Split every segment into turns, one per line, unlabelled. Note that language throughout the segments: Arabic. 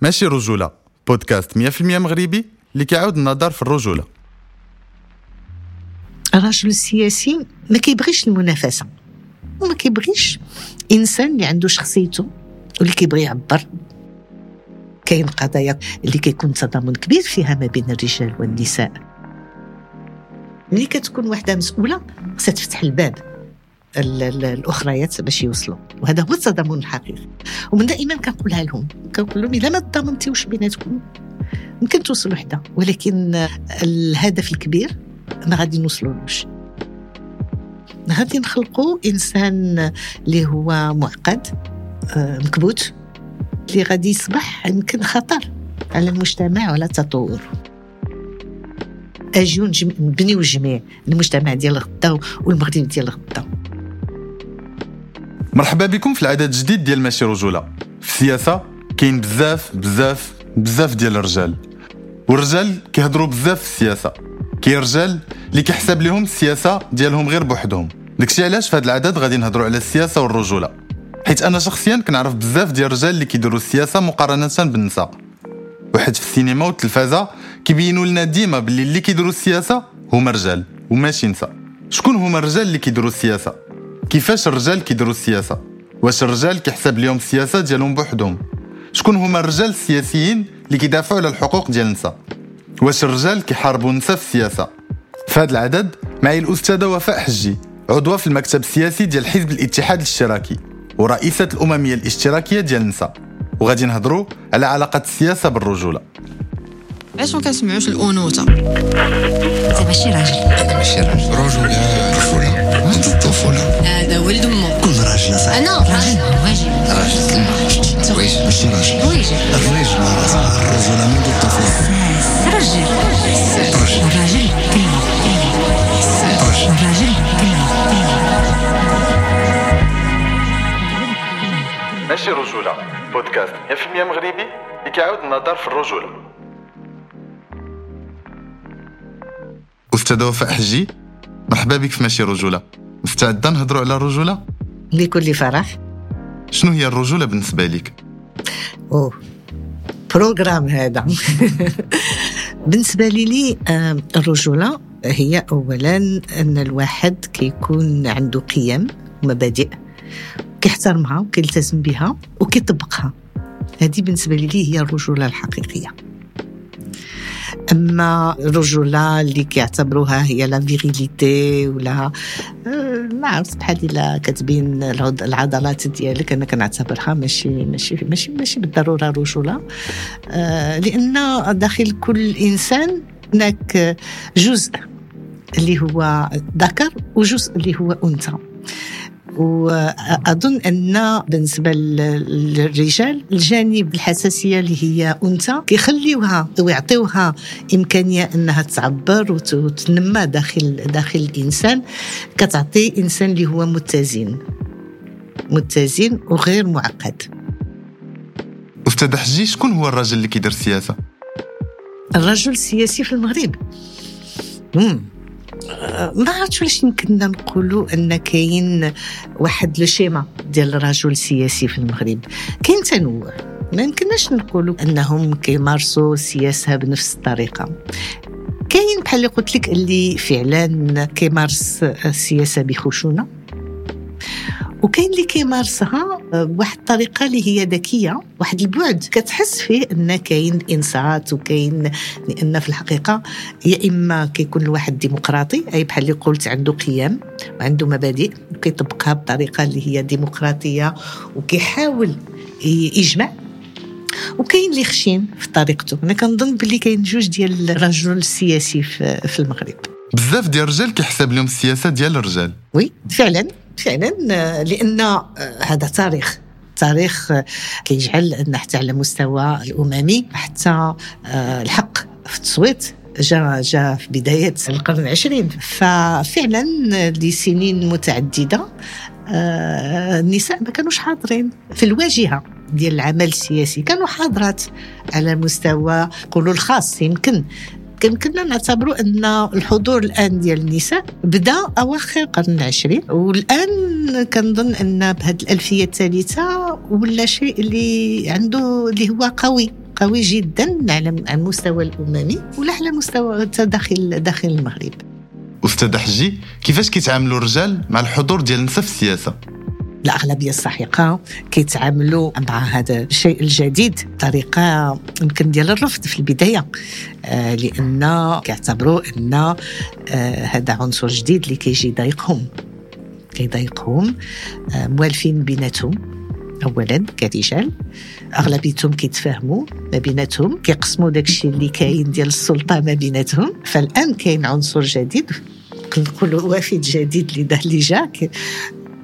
ماشي رجولة. بودكاست 100% مغربي اللي كيعاود النظر في الرجولة.
الرجل السياسي ما كيبغيش المنافسة. وما كيبغيش إنسان اللي عنده شخصيته واللي كيبغي يعبر. كاين قضايا اللي كيكون تضامن كبير فيها ما بين الرجال والنساء. ملي كتكون وحده مسؤولة خصها تفتح الباب. ال- ال- الأخريات باش يوصلوا. وهذا هو التضامن الحقيقي ومن دائما كنقولها لهم. كنقول لهم الا ما تضامنتيوش بيناتكم يمكن توصلوا وحده ولكن الهدف الكبير ما غادي نوصلولوش غادي نخلقوا إنسان اللي هو معقد آه، مكبوت اللي غادي يصبح يمكن خطر على المجتمع وعلى التطور. أجيو نبنيو الجميع المجتمع ديال غدا والمغرب ديال غدا.
مرحبا بكم في العدد الجديد ديال ماشي رجولة في السياسة كاين بزاف بزاف بزاف ديال الرجال. والرجال كيهضروا بزاف في السياسة. كاين رجال اللي كيحسب لهم السياسة ديالهم غير بوحدهم. داكشي علاش في هذا العدد غادي نهضروا على السياسة والرجولة. حيت أنا شخصيا كنعرف بزاف ديال الرجال اللي كيديروا السياسة مقارنة بالنساء. واحد في السينما والتلفازة كيبينوا لنا ديما باللي اللي كيديروا السياسة هما رجال وماشي نساء. شكون هما الرجال اللي كيديروا السياسة؟ كيفاش الرجال كيديروا السياسة؟ واش الرجال كيحسب ليهم السياسة ديالهم بوحدهم؟ شكون هما الرجال السياسيين اللي كيدافعوا على الحقوق ديال النساء؟ واش الرجال كيحاربوا النساء في السياسة؟ في هذا العدد معي الأستاذة وفاء حجي عضوة في المكتب السياسي ديال حزب الاتحاد الاشتراكي ورئيسة الأممية الاشتراكية ديال النساء. وغادي نهضروا على علاقة السياسة بالرجولة.
علاش ما كنسمعوش الأنوثة؟
انت ماشي راجل.
أنا ماشي راجل. رجولة. رجولة. منذ الطفولة
هذا ولد أمه.
كل راجل صح
أنا؟
راجل.
راجل. ويش ماشي راجل؟ الرجل الرجولة منذ الطفولة
رجل
رجل
الراجل كلمة
رجل
الراجل كلمة
ماشي رجولة. بودكاست. 100% مغربي؟ اللي كيعاود النظر في الرجولة. أستاذة وفاء حجي. مرحبا بك في ماشي رجولة. مستعدة نهضروا على الرجولة؟
لكل فرح.
شنو هي الرجولة بالنسبة لك؟
أوه بروغرام هذا. بالنسبة لي لي آم، الرجولة هي اولا أن الواحد كيكون عنده قيم ومبادئ كيحترمها وكيلتزم بها وكيطبقها. هذه بالنسبة لي هي الرجولة الحقيقية. أما الرجوله اللي كيعتبروها هي لا فيغيليتي ولا آه، ما عرفت بحال إلا كتبين العض- العضلات ديالك أنا كنعتبرها ماشي ماشي ماشي ماشي بالضرورة رجولة. آه، لأن داخل كل إنسان هناك جزء اللي هو ذكر وجزء اللي هو أنثى. وأظن أن بالنسبة لل- للرجال الجانب الحساسية اللي هي أنثى كيخليوها ويعطيوها إمكانية أنها تعبر وت- وتنمى داخل داخل الإنسان كتعطي إنسان اللي هو متزن متزن وغير معقد
أستاذ حجي شكون هو الراجل اللي كيدير السياسة؟
الرجل السياسي في المغرب مم. ما عرفتش علاش يمكننا نقولوا أن كاين واحد لو شيما ديال الرجل السياسي في المغرب. كاين تنوع ما يمكنناش نقولوا أنهم كيمارسوا السياسة بنفس الطريقة. كاين بحال اللي قلت لك اللي فعلا كيمارس السياسة بخشونة. وكاين اللي كيمارسها بواحد الطريقة اللي هي ذكية. واحد البعد كتحس فيه أن كاين انصات وكاين لأن في الحقيقة يا إما كيكون الواحد ديمقراطي أي بحال اللي قلت عنده قيم وعنده مبادئ وكيطبقها بطريقة اللي هي ديمقراطية وكيحاول يجمع. وكاين اللي خشين في طريقته. أنا كنظن باللي كاين جوج ديال الرجل السياسي في المغرب.
بزاف ديال الرجال كيحسب لهم السياسة ديال الرجال.
وي فعلا. فعلا آه، لأن آه، هذا تاريخ تاريخ آه، كيجعل أن حتى على مستوى الأممي حتى الحق في التصويت جاء جاء في بداية القرن العشرين. ففعلا لسنين متعددة النساء ما كانوش حاضرين في الواجهة ديال العمل السياسي. كانوا حاضرات على مستوى قولوا الخاص يمكن كنا نعتبروا أن الحضور الآن ديال النساء بدا أواخر القرن العشرين والآن كنظن أن بهذه الألفية الثالثة ولا شيء اللي عنده اللي هو قوي قوي جدا على على المستوى الأممي ولا على مستوى داخل داخل المغرب.
أستاذ حجي كيفاش كيتعاملوا الرجال مع الحضور ديال النساء في السياسة؟
الأغلبية السحيقة كيتعاملوا مع هذا الشيء الجديد بطريقة يمكن ديال الرفض في البداية آه لأن كيعتبروا أن آه هذا عنصر جديد اللي كيجي يضايقهم. كيضايقهم آه موالفين بيناتهم. اولا كرجال. أغلبيتهم كيتفاهموا ما بيناتهم كيقسموا داكشي اللي كاين ديال السلطة ما بيناتهم. فالآن كاين عنصر جديد كنقولوا وافد جديد اللي ده اللي جا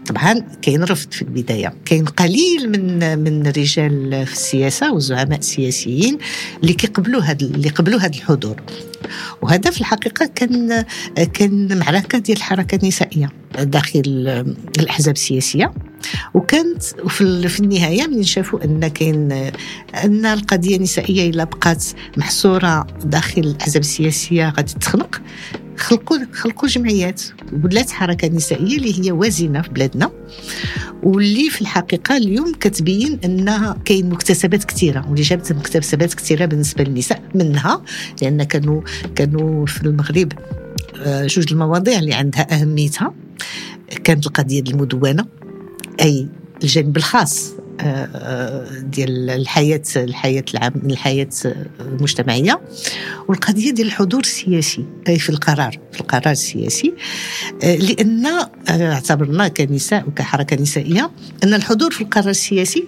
طبعا كاين رفض في البداية. كاين قليل من من الرجال في السياسة والزعماء السياسيين اللي كيقبلوا هذا اللي قبلوا هذا الحضور. وهذا في الحقيقة كان كان معركة ديال الحركه النسائيه داخل الأحزاب السياسية. وكانت في, النهاية من شافوا أن كاين أن القضية النسائية إلا بقات محصورة داخل الأحزاب السياسية غادي تخنق خلقوا خلقوا جمعيات ولات حركة نسائية اللي هي وازنة في بلادنا. واللي في الحقيقة اليوم كتبين انها كاين مكتسبات كثيرة واللي جابت مكتسبات كثيرة بالنسبة للنساء منها لأن كانوا كانوا في المغرب آه، جوج المواضيع اللي عندها أهميتها. كانت القضية المدونة. أي الجانب الخاص ديال الحياة الحياة العام الحياة المجتمعية. والقضية ديال الحضور السياسي أي في القرار في القرار السياسي. لأن اعتبرنا كنساء وكحركة نسائية أن الحضور في القرار السياسي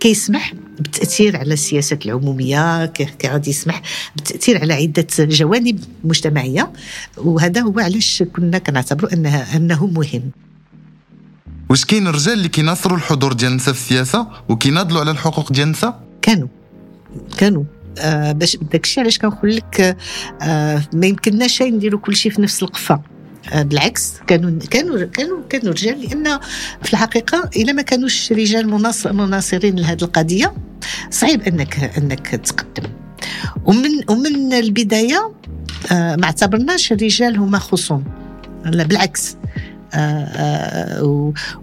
كيسمح بالتأثير على السياسات العمومية كغادي يسمح بالتأثير على عدة جوانب مجتمعية. وهذا هو علاش كنا كنعتبروا أنه مهم.
واش كاين رجال اللي كيناصروا الحضور ديال النساء في السياسة وكيناضلوا على الحقوق ديال النساء
كانوا. كانوا. آه باش داكشي علاش كنقول لك آه ما يمكنناش نديروا كل شيء في نفس القفه آه بالعكس كانوا كانوا كانوا كانوا رجال لأن في الحقيقة إلا ما كانوش رجال مناصرين لهذه القضية صعيب أنك أنك تقدم. ومن ومن البداية آه ما اعتبرناش الرجال هما خصوم. بالعكس.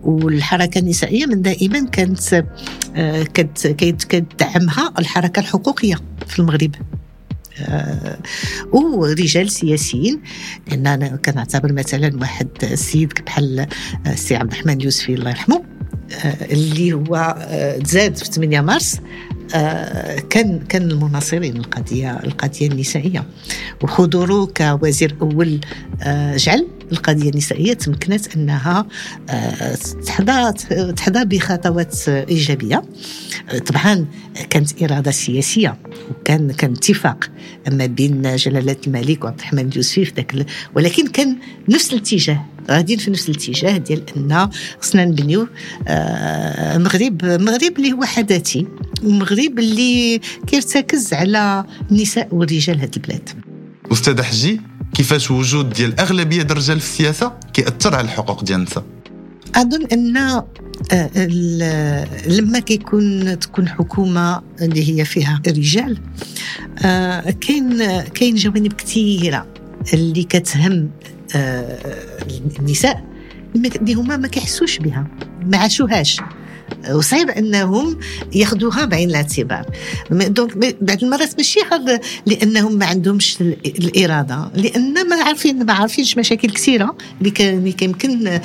والحركة النسائية من دائما كانت آه، كتدعمها الحركة الحقوقية في المغرب. ورجال سياسيين لأن أنا كنعتبر مثلا واحد السيد بحال السي عبد الرحمن اليوسفي الله يرحمه اللي هو تزاد في 8 مارس كان كان المناصرين القضية القضية النسائية. وحضوره كوزير أول جعل. القضية النسائية تمكنت أنها آه، تحظى تحظى بخطوات إيجابية. طبعا كانت إرادة سياسية وكان كان اتفاق ما بين جلالة الملك وعبد الرحمن اليوسفي في ذاك ولكن كان نفس الاتجاه غاديين في نفس الاتجاه ديال أن خصنا نبنيو آه، مغرب مغرب اللي هو حداثي ومغرب اللي كيرتكز على النساء والرجال هذه البلاد.
أستاذ حجي كيفاش وجود ديال أغلبية الرجال في السياسة كيأثر على الحقوق ديال النساء
أظن أن آه، لما كيكون تكون حكومة اللي هي فيها رجال آه، كاين كاين جوانب كثيرة اللي كتهم آه، النساء اللي هما ما كيحسوش بها ما عاشوهاش. وصعيب أنهم ياخذوها بعين الاعتبار. دونك بعض المرات ماشي لأنهم ما عندهمش الإرادة لأن ما عارفين ما عارفينش مشاكل كثيرة اللي كيمكن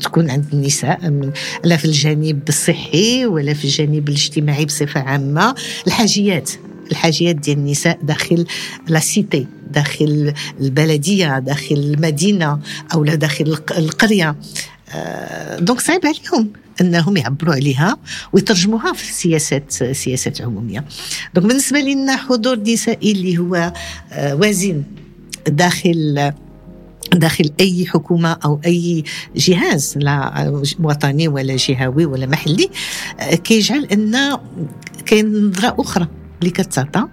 تكون عند النساء لا في الجانب الصحي ولا في الجانب الاجتماعي بصفة عامة. الحاجيات الحاجيات ديال النساء داخل لا سيتي داخل البلدية داخل المدينة أو داخل القرية. donc صعيب عليهم انهم يعبروا عليها ويترجموها في سياسات سياسات عمومية. donc بالنسبة لنا حضور نسائي اللي هو وازن داخل داخل أي حكومة أو أي جهاز لا وطني ولا جهوي ولا محلي كيجعل أن كاين نظرة أخرى اللي كتعطى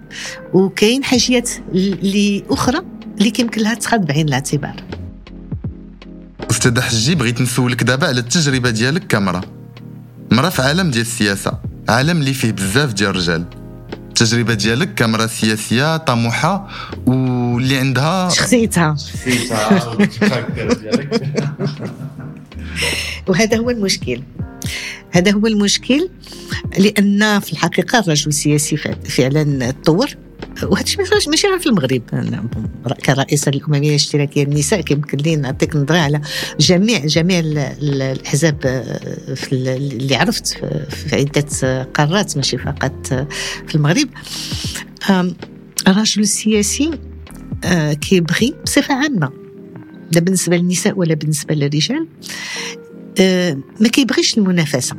وكاين حاجيات اللي أخرى اللي كيمكن لها تخاد بعين الاعتبار.
أستاذ حجي بغيت نسولك دابا على التجربة ديالك كامراه مرة في عالم ديال السياسة عالم اللي فيه بزاف ديال الرجال. التجربة ديالك كامراه سياسيه طموحة واللي عندها
شخصيتها.
شخصيتها
وهذا هو المشكل. هذا هو المشكل لأن في الحقيقة الرجل السياسي فع- فعلا تطور وهذا الشيء ماشي- غير في المغرب. أنا كرئيسه الأممية الاشتراكية للنساء كيمكن لي نعطيك نظرة على جميع جميع ال- ال- الأحزاب آه، اللي عرفت في- عدة قارات ماشي فقط في المغرب. الرجل السياسي آه، كيبغي بصفة عامة لا بالنسبة للنساء ولا بالنسبة للرجال. آه، ما كيبغيش المنافسة.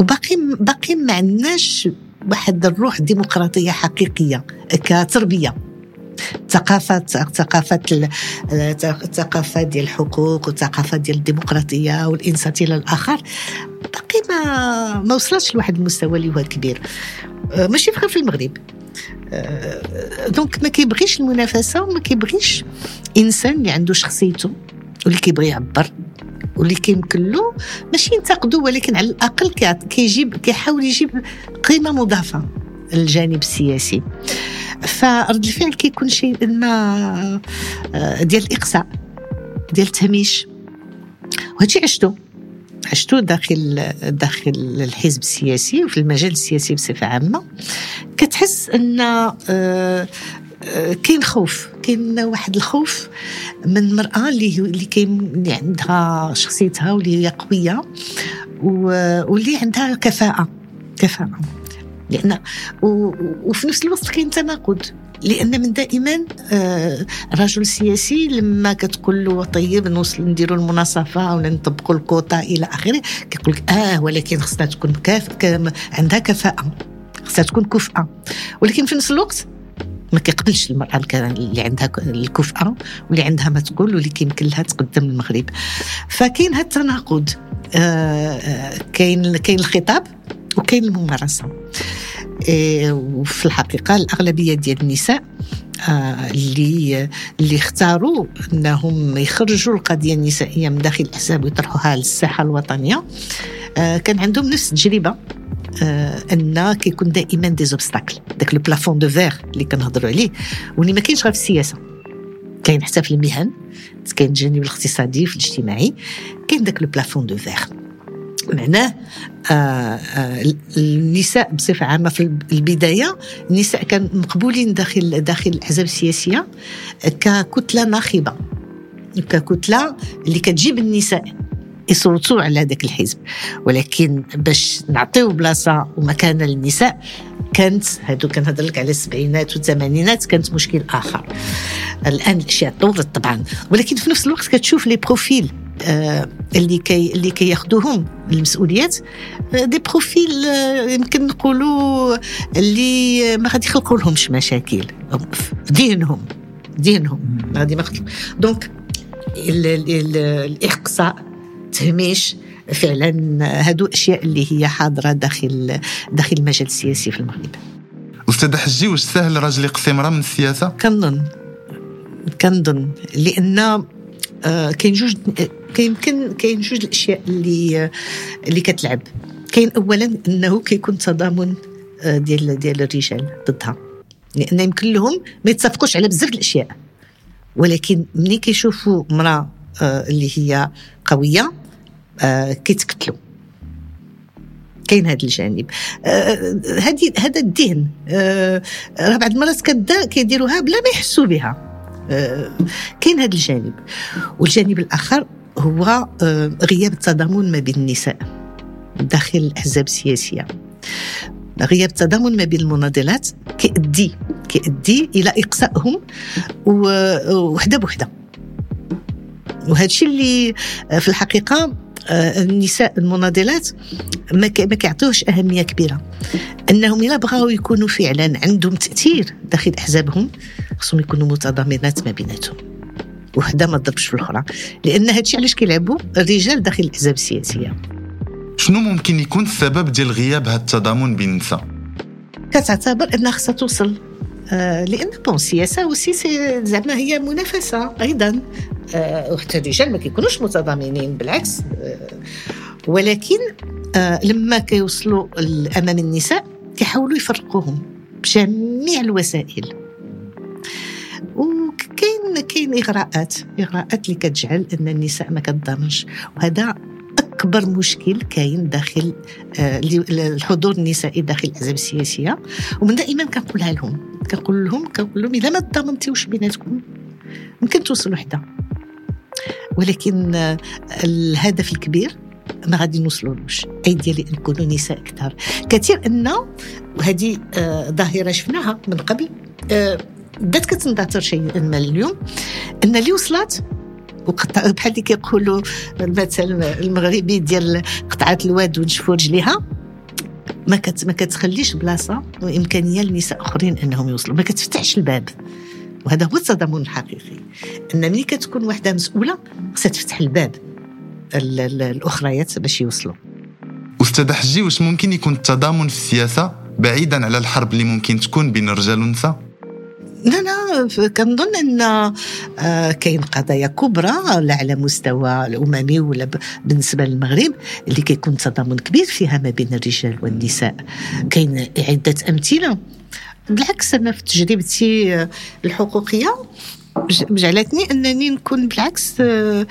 وباقي باقي ما عندناش واحد الروح ديمقراطية حقيقية كتربية. ثقافة ثقافة ال- الثقافة ديال الحقوق والثقافة ديال الديمقراطية والإنصات إلى الآخر. باقي ما ما وصلتش لواحد المستوى اللي هو كبير. آه، ماشي غير في المغرب. آه، دونك ما كيبغيش المنافسة وما كيبغيش إنسان اللي عنده شخصيته واللي كيبغي يعبر. واللي كيمكن له ماشي ينتقدو ولكن على الأقل كيجيب كيحاول يجيب قيمة مضافة للجانب السياسي. فرد الفعل كيكون شيء ما آه، ديال الإقصاء ديال التهميش. وهادشي عشتو. عشتو داخل داخل الحزب السياسي وفي المجال السياسي بصفة عامة. كتحس أن آه، كاين خوف كاين واحد الخوف من المراه اللي اللي كاين اللي عندها شخصيتها واللي هي قوية واللي عندها كفاءة كفاءة. لأن وفي نفس الوقت كاين تناقض. لأن من دائما آه، الرجل السياسي لما كتقول له طيب نوصل نديروا المناصفة ولا نطبقوا الكوطة إلى آخره كيقول لك آه ولكن خصنا تكون كاف عندها كفاءة خصها تكون كفءه ولكن في نفس الوقت ما كيقبلش الك- اللي عندها الكفءه واللي عندها ما تقول واللي كيمكن لها تقدم المغرب. فكاين هذا التناقض. آه، آه، كاين كاين الخطاب وكاين الممارسة. إيه، وفي الحقيقة الأغلبية ديال النساء آه، اللي اللي اختاروا أنهم يخرجوا القضية النسائية من داخل الاحزاب ويطرحوها للساحة الوطنية. آه، كان عندهم نفس التجربة. آه، أن كيكون دائما des obstacles داك le plafond de verre اللي كنهضروا عليه. واللي ما كاينش غير في السياسة. كاين حتى في المهن. كاين الجانب الاقتصادي في الاجتماعي. كاين داك le plafond de verre معناه آه آه النساء بصفة عامة في البداية النساء كانوا مقبولين داخل داخل الأحزاب السياسية ككتلة ناخبة. ككتلة اللي كتجيب النساء. يصوتوا على ذاك الحزب. ولكن باش نعطيو بلاصة ومكانه للنساء كانت هادو كنهضر لك على السبعينات والثمانينات كانت مشكل آخر. الآن الأشياء تطورت طبعا. ولكن في نفس الوقت كتشوف les profils آه اللي كي اللي كياخذوهم المسؤوليات آه des profils آه يمكن نقولوا اللي ما غادي يخلقوا لهمش مشاكل. في دينهم دينهم. غادي ما دونك ال- ال- ال- الإقصاء تهميش فعلا هادو أشياء اللي هي حاضرة داخل داخل المجال السياسي في المغرب.
أستاذ حجي واش سهل راجل يقصي امراه من السياسة؟
كنظن كنظن لأن آه، كاين جوج كيمكن كاين جوج الأشياء اللي اللي كتلعب. كاين اولا أنه كيكون تضامن آه، ديال ديال الرجال ضدها. لأن يمكن لهم ما يتفقوش على بزاف الأشياء. ولكن ملي كيشوفوا امرأة آه، اللي هي قوية آه، كيتكتلوا كاين هذا الجانب. هذه هذا الذهن آه، راه بعض المرات كيديروها بلا ما يحسوا بها. آه، كاين هذا الجانب. والجانب الآخر هو آه، غياب التضامن ما بين النساء داخل الأحزاب السياسية. غياب التضامن ما بين المناضلات كيؤدي كيؤدي إلى إقصائهم وحدة بوحدة. وهذا الشيء اللي آه، في الحقيقة آه، النساء المناضلات ما كيعطيوش أهمية كبيرة. أنهم إلا بغاو يكونوا فعلا عندهم تأثير داخل أحزابهم خصهم يكونوا متضامنات ما بيناتهم. وحده ما تضربش في الأخرى. لأن هادشي علاش كيلعبوا؟ الرجال داخل الأحزاب السياسية.
شنو ممكن يكون السبب ديال غياب هذا التضامن بين النساء؟
كتعتبر أنها خصها توصل آه لأن bon السياسة و c'est c'est زعما هي منافسة أيضا. وحتى الرجال ما كيكونوش متضامنين بالعكس. آه ولكن آه لما كيوصلوا امام النساء كيحاولوا يفرقوهم بجميع الوسائل. وكاين كاين إغراءات إغراءات اللي كتجعل أن النساء ما كتضامنش. وهذا أكبر مشكل كاين داخل آه، الحضور النسائي داخل الأحزاب السياسية. ومن دائما كنقولها لهم كنقول لهم كنقول لهم إذا ما تضامنتيوش بيناتكم ممكن توصلوا وحده ولكن آه، الهدف الكبير ما غادي نوصلولوش اي ديال ان نكونوا نساء كثار كثير أن وهذه آه، ظاهرة شفناها من قبل. آه، بدأت كتندثر شيئا ما اليوم أن اللي وصلت وقطع بحال اللي كيقولوا المثل المغربي ديال قطعات الواد ونشفوا رجليها. ما كت ما كتخليش بلاصة وإمكانية لنساء أخرين أنهم يوصلوا ما كتفتحش الباب. وهذا هو التضامن الحقيقي أن ملي كتكون واحدة مسؤولة خصها تفتح الباب ال- ال- الأخريات باش يوصلوا.
أستاذ حجي واش ممكن يكون التضامن في السياسة بعيدا على الحرب اللي ممكن تكون بين الرجال والنساء؟
لا لا كنظن أن آه، كاين قضايا كبرى لا على مستوى الأممي ولا بالنسبة للمغرب اللي كيكون تضامن كبير فيها ما بين الرجال والنساء. كاين عده أمثلة. بالعكس أنا في تجربتي آه، الحقوقية جعلتني أنني نكون بالعكس آه،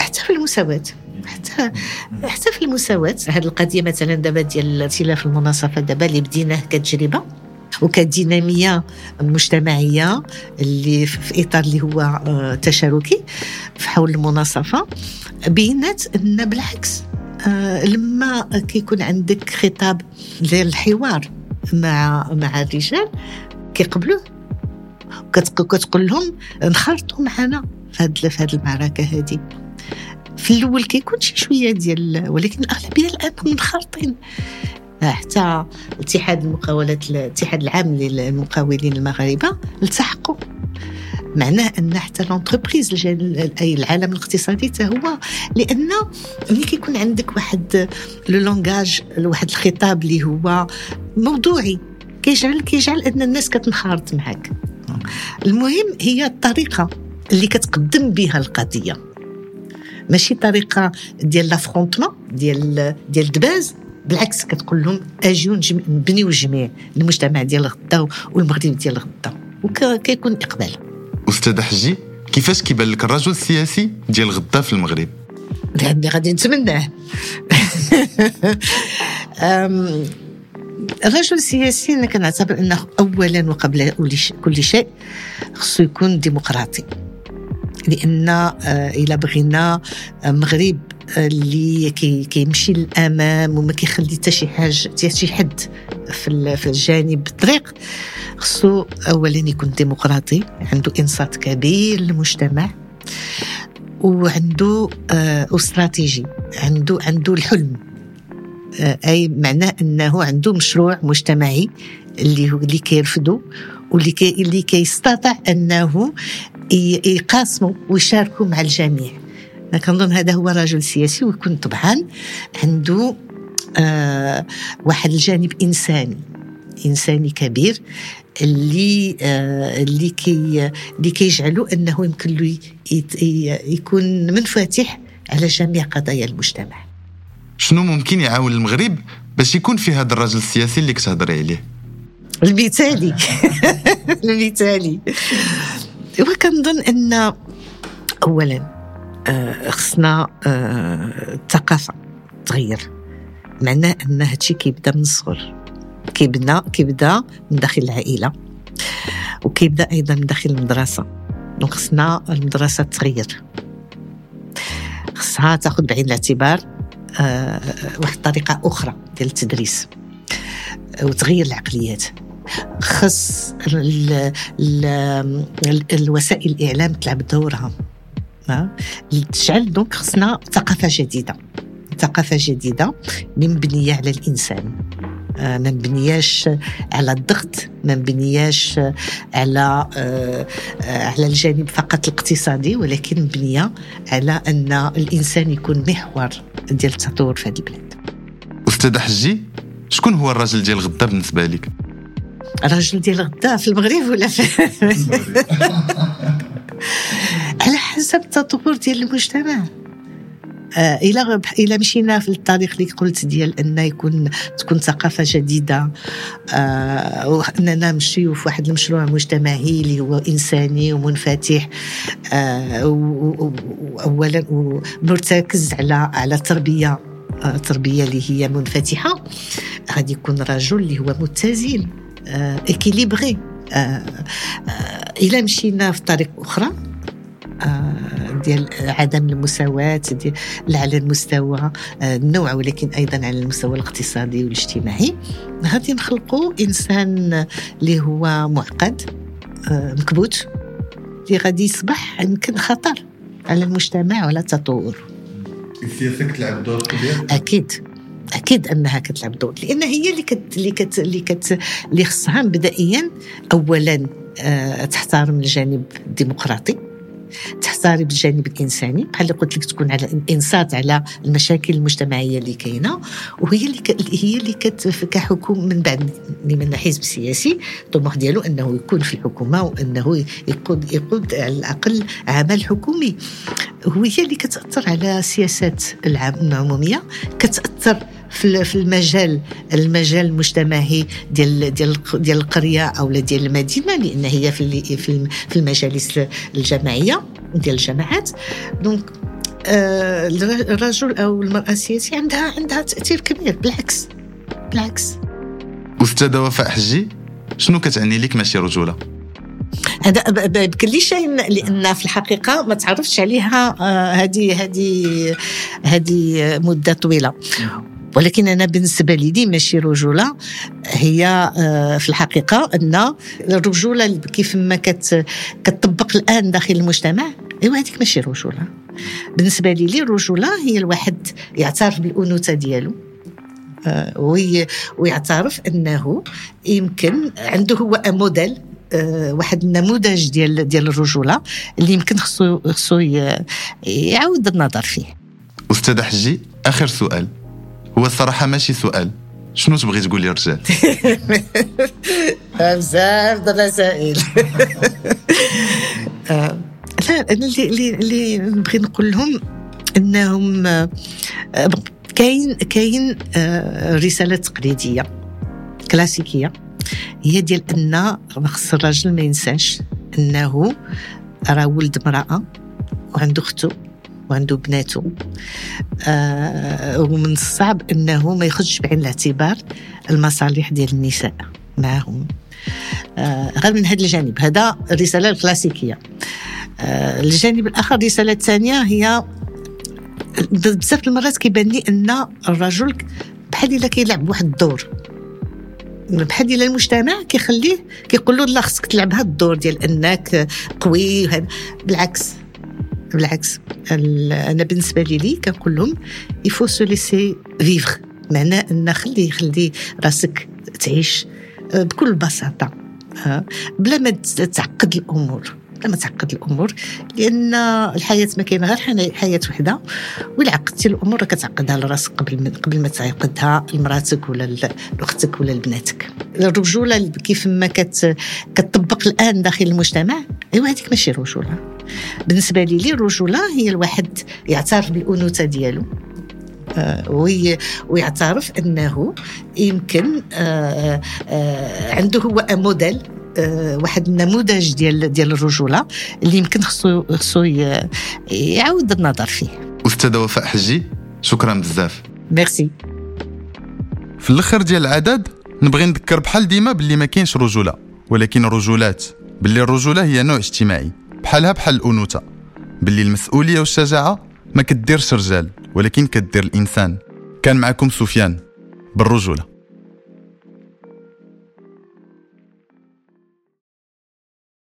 حتى في المساواة. حتى حتى في المساواة. هذه القضية مثلا دابا ديال ائتلاف المناصفة دابا اللي بديناه كتجربة وكدينامية مجتمعية اللي في إطار اللي هو آه، تشاركي في حول المناصفة بينات أن بالعكس لما كيكون عندك خطاب ديال الحوار مع مع الرجال كيقبلوه. كتق- كتقول لهم انخرطوا معنا في هاد المعركة هذه في الأول كيكون شي شوية ديال ولكن الأغلبية الآن منخرطين حتى اتحاد المقاولات الاتحاد العام للمقاولين المغاربة التحقوا. معناه أن حتى لونتربريز أي العالم الاقتصادي حتى هو لأن ملي كيكون عندك واحد لو لونغاج واحد الخطاب اللي هو موضوعي كيجعل كيجعل أن الناس كتنخرط معك المهم هي الطريقة اللي كتقدم بها القضية. ماشي طريقة ديال لافرونتمون ديال ديال الدباز بالعكس كتقول لهم أجيو نبنيو الجميع المجتمع ديال غدا والمغرب ديال غدا وكيكون إقبال.
أستاذ حجي كيفاش كيبان لك الرجل السياسي ديال غدا في المغرب؟
لاني غادي نتمناه. الرجل السياسي أنا كنعتبر أنه اولا وقبل كل شيء خصو يكون ديمقراطي. لأن آه، إلا بغينا مغرب اللي كي- كيمشي للأمام وما كيخلي حتى شي حاجة حتى شي حد في في الجانب الطريق. خصو اولا يكون ديمقراطي عنده إنصات كبير للمجتمع وعنده آه استراتيجي عنده عنده الحلم. آه أي معناه أنه عنده مشروع مجتمعي اللي هو اللي كيرفضه واللي كي اللي كيستطيع أنه ي- يقاسموا ويشاركوا مع الجميع. أنا كنظن هذا هو رجل سياسي ويكون طبعا عنده آه واحد الجانب إنساني إنساني كبير اللي آه اللي كي اللي كيجعلوا أنه يمكن له يكون منفتح على جميع قضايا المجتمع.
شنو ممكن يعاون المغرب باش يكون في هذا الرجل السياسي اللي كتهضري عليه؟
المثالي. المثالي. وكنظن أن اولا خصنا آه، الثقافه تغير. معناه أن هادشي كيبدا من الصغر. كيبدا كيبدا من داخل العائلة وكيبدا أيضا من داخل المدرسة. دونك خصنا المدرسة تغير. خصها تاخذ بعين الاعتبار آه، واحد الطريقة أخرى ديال التدريس وتغير العقليات. خص ال ال ال الوسائل الإعلام تلعب دورها. ها؟ تجعل دونك خصنا ثقافة جديدة. ثقافة جديدة اللي مبنيه على الإنسان. آه، ما مبنياش على الضغط ما مبنياش على آه، على الجانب فقط الاقتصادي ولكن مبنية على أن الإنسان يكون محور ديال التطور في هذه البلاد.
أستاذ حجي شكون هو الرجل ديال غدا بالنسبة لك؟
الرجل ديال غدا في المغرب ولا في؟ حسب التطور ديال المجتمع. آه، إلى إلى مشينا في الطريق اللي قلت ديال أن يكون تكون ثقافة جديدة. آه، وأننا نمشيو في واحد المشروع مجتمعي اللي هو إنساني ومنفتح. آه، واولا ومرتكز على على التربية. آه، التربية اللي هي منفتحة. غادي يكون رجل اللي هو متزن. اكيليبري إلى مشينا في طريق أخرى. آه، ديال عدم المساواة ديال لا على المستوى آه، النوع ولكن أيضا على المستوى الاقتصادي والاجتماعي. غادي نخلقوا إنسان اللي هو معقد آه، مكبوت اللي غادي يصبح يمكن خطر على المجتمع وعلى التطور.
السياسة كتلعب دور كبير
أكيد. أكيد أنها كتلعب دور. لأن هي اللي كت اللي كت اللي كت اللي خصها مبدئيا اولا آه، تحترم الجانب الديمقراطي. تحترم الجانب الإنساني بحال اللي قلت لك تكون على إنصات على المشاكل المجتمعية اللي كاينة وهي اللي. هي اللي كحكومه من بعد من حزب سياسي الطموح ديالو إنه يكون في الحكومة وإنه يقود يقود على الأقل عمل حكومي وهي اللي كتأثر على العام العمومية كتأثر في في المجال المجال المجتمعي ديال ديال ديال القرية أو ديال المدينة لأن هي في في الم- في المجالس الجماعيه ديال الجماعات دونك آه، الر- الرجل أو المرأة السياسية عندها عندها تأثير كبير بالعكس بالعكس.
استاذه وفاء حجي شنو كتعني لك ماشي رجولة؟
هذا بكل شيء لأن في الحقيقة ما تعرفتش عليها آه، هذه هذه هذه مدة طويلة. ولكن أنا بالنسبة لي دي ماشي رجولة هي آه، في الحقيقة أن الرجولة كيف ما كت كتطبق الآن داخل المجتمع ايوا هذيك ماشي رجولة. بالنسبة لي لي الرجوله هي الواحد يعترف بالأنوثة ديالو آه، وي- ويعترف أنه يمكن عنده هو موديل آه، واحد النموذج ديال ديال الرجولة اللي يمكن خصو خصو يعاود النظر فيه.
أستاذة حجي آخر سؤال. هو الصراحة ماشي سؤال. شنو تبغي تقول لي الرجال
بزاف د الرسائل. آه، لا أنا اللي اللي اللي نبغي نقول لهم إنهم آه، كاين كاين آه، رسالة تقليدية كلاسيكية. هي ديال أن خص الراجل ما ينساش أنه راه ولد امرأة وعنده اختو وعنده بناته. آه ومن الصعب إنه ما ياخذش بعين الاعتبار المصالح ديال النساء معهم آه غير من هذا الجانب. هذا الرساله الكلاسيكية. آه الجانب الآخر الرساله الثانية هي بزاف المرات كيبان لي أن الرجل بحال إلا كيلعب واحد الدور بحال إلا المجتمع كيخليه كيقول له لا خصك تلعب هذا الدور ديال أنك قوي بالعكس. بالعكس ال- أنا بالنسبة لي لي كنقول لهم il faut se laisser vivre معناه إن خلي خلي راسك تعيش آه، بكل بساطة آه، بلا ما تعقد الأمور. بلا ما تعقد الأمور لأن الحياة ما كاينة غير حياة وحدة ولا عقدتي الأمور راك كتعقدها لراسك قبل ما قبل ما تعقدها لمراتك ولا لأختك ولا لبناتك. الرجولة كيف ما كت كتطبق الآن داخل المجتمع ايوا هذيك ماشي رجولة. بالنسبة لي الرجوله هي الواحد يعترف بالأنوثة ديالو. آه، وي- ويعترف أنه يمكن آه، آه، عنده هو موديل واحد النموذج ديال ديال الرجولة اللي يمكن خصو خصو يعاود النظر فيه.
أستاذة وفاء حجي شكرا بزاف.
ميرسي
في الآخر ديال العدد نبغي نذكر بحال ديما باللي ما كاينش رجولة ولكن رجولات. باللي الرجولة هي نوع اجتماعي. بحالها بحال الأنوثة. باللي المسؤولية والشجاعة ما كديرش رجال ولكن كدير الإنسان. كان معكم سفيان بالرجولة.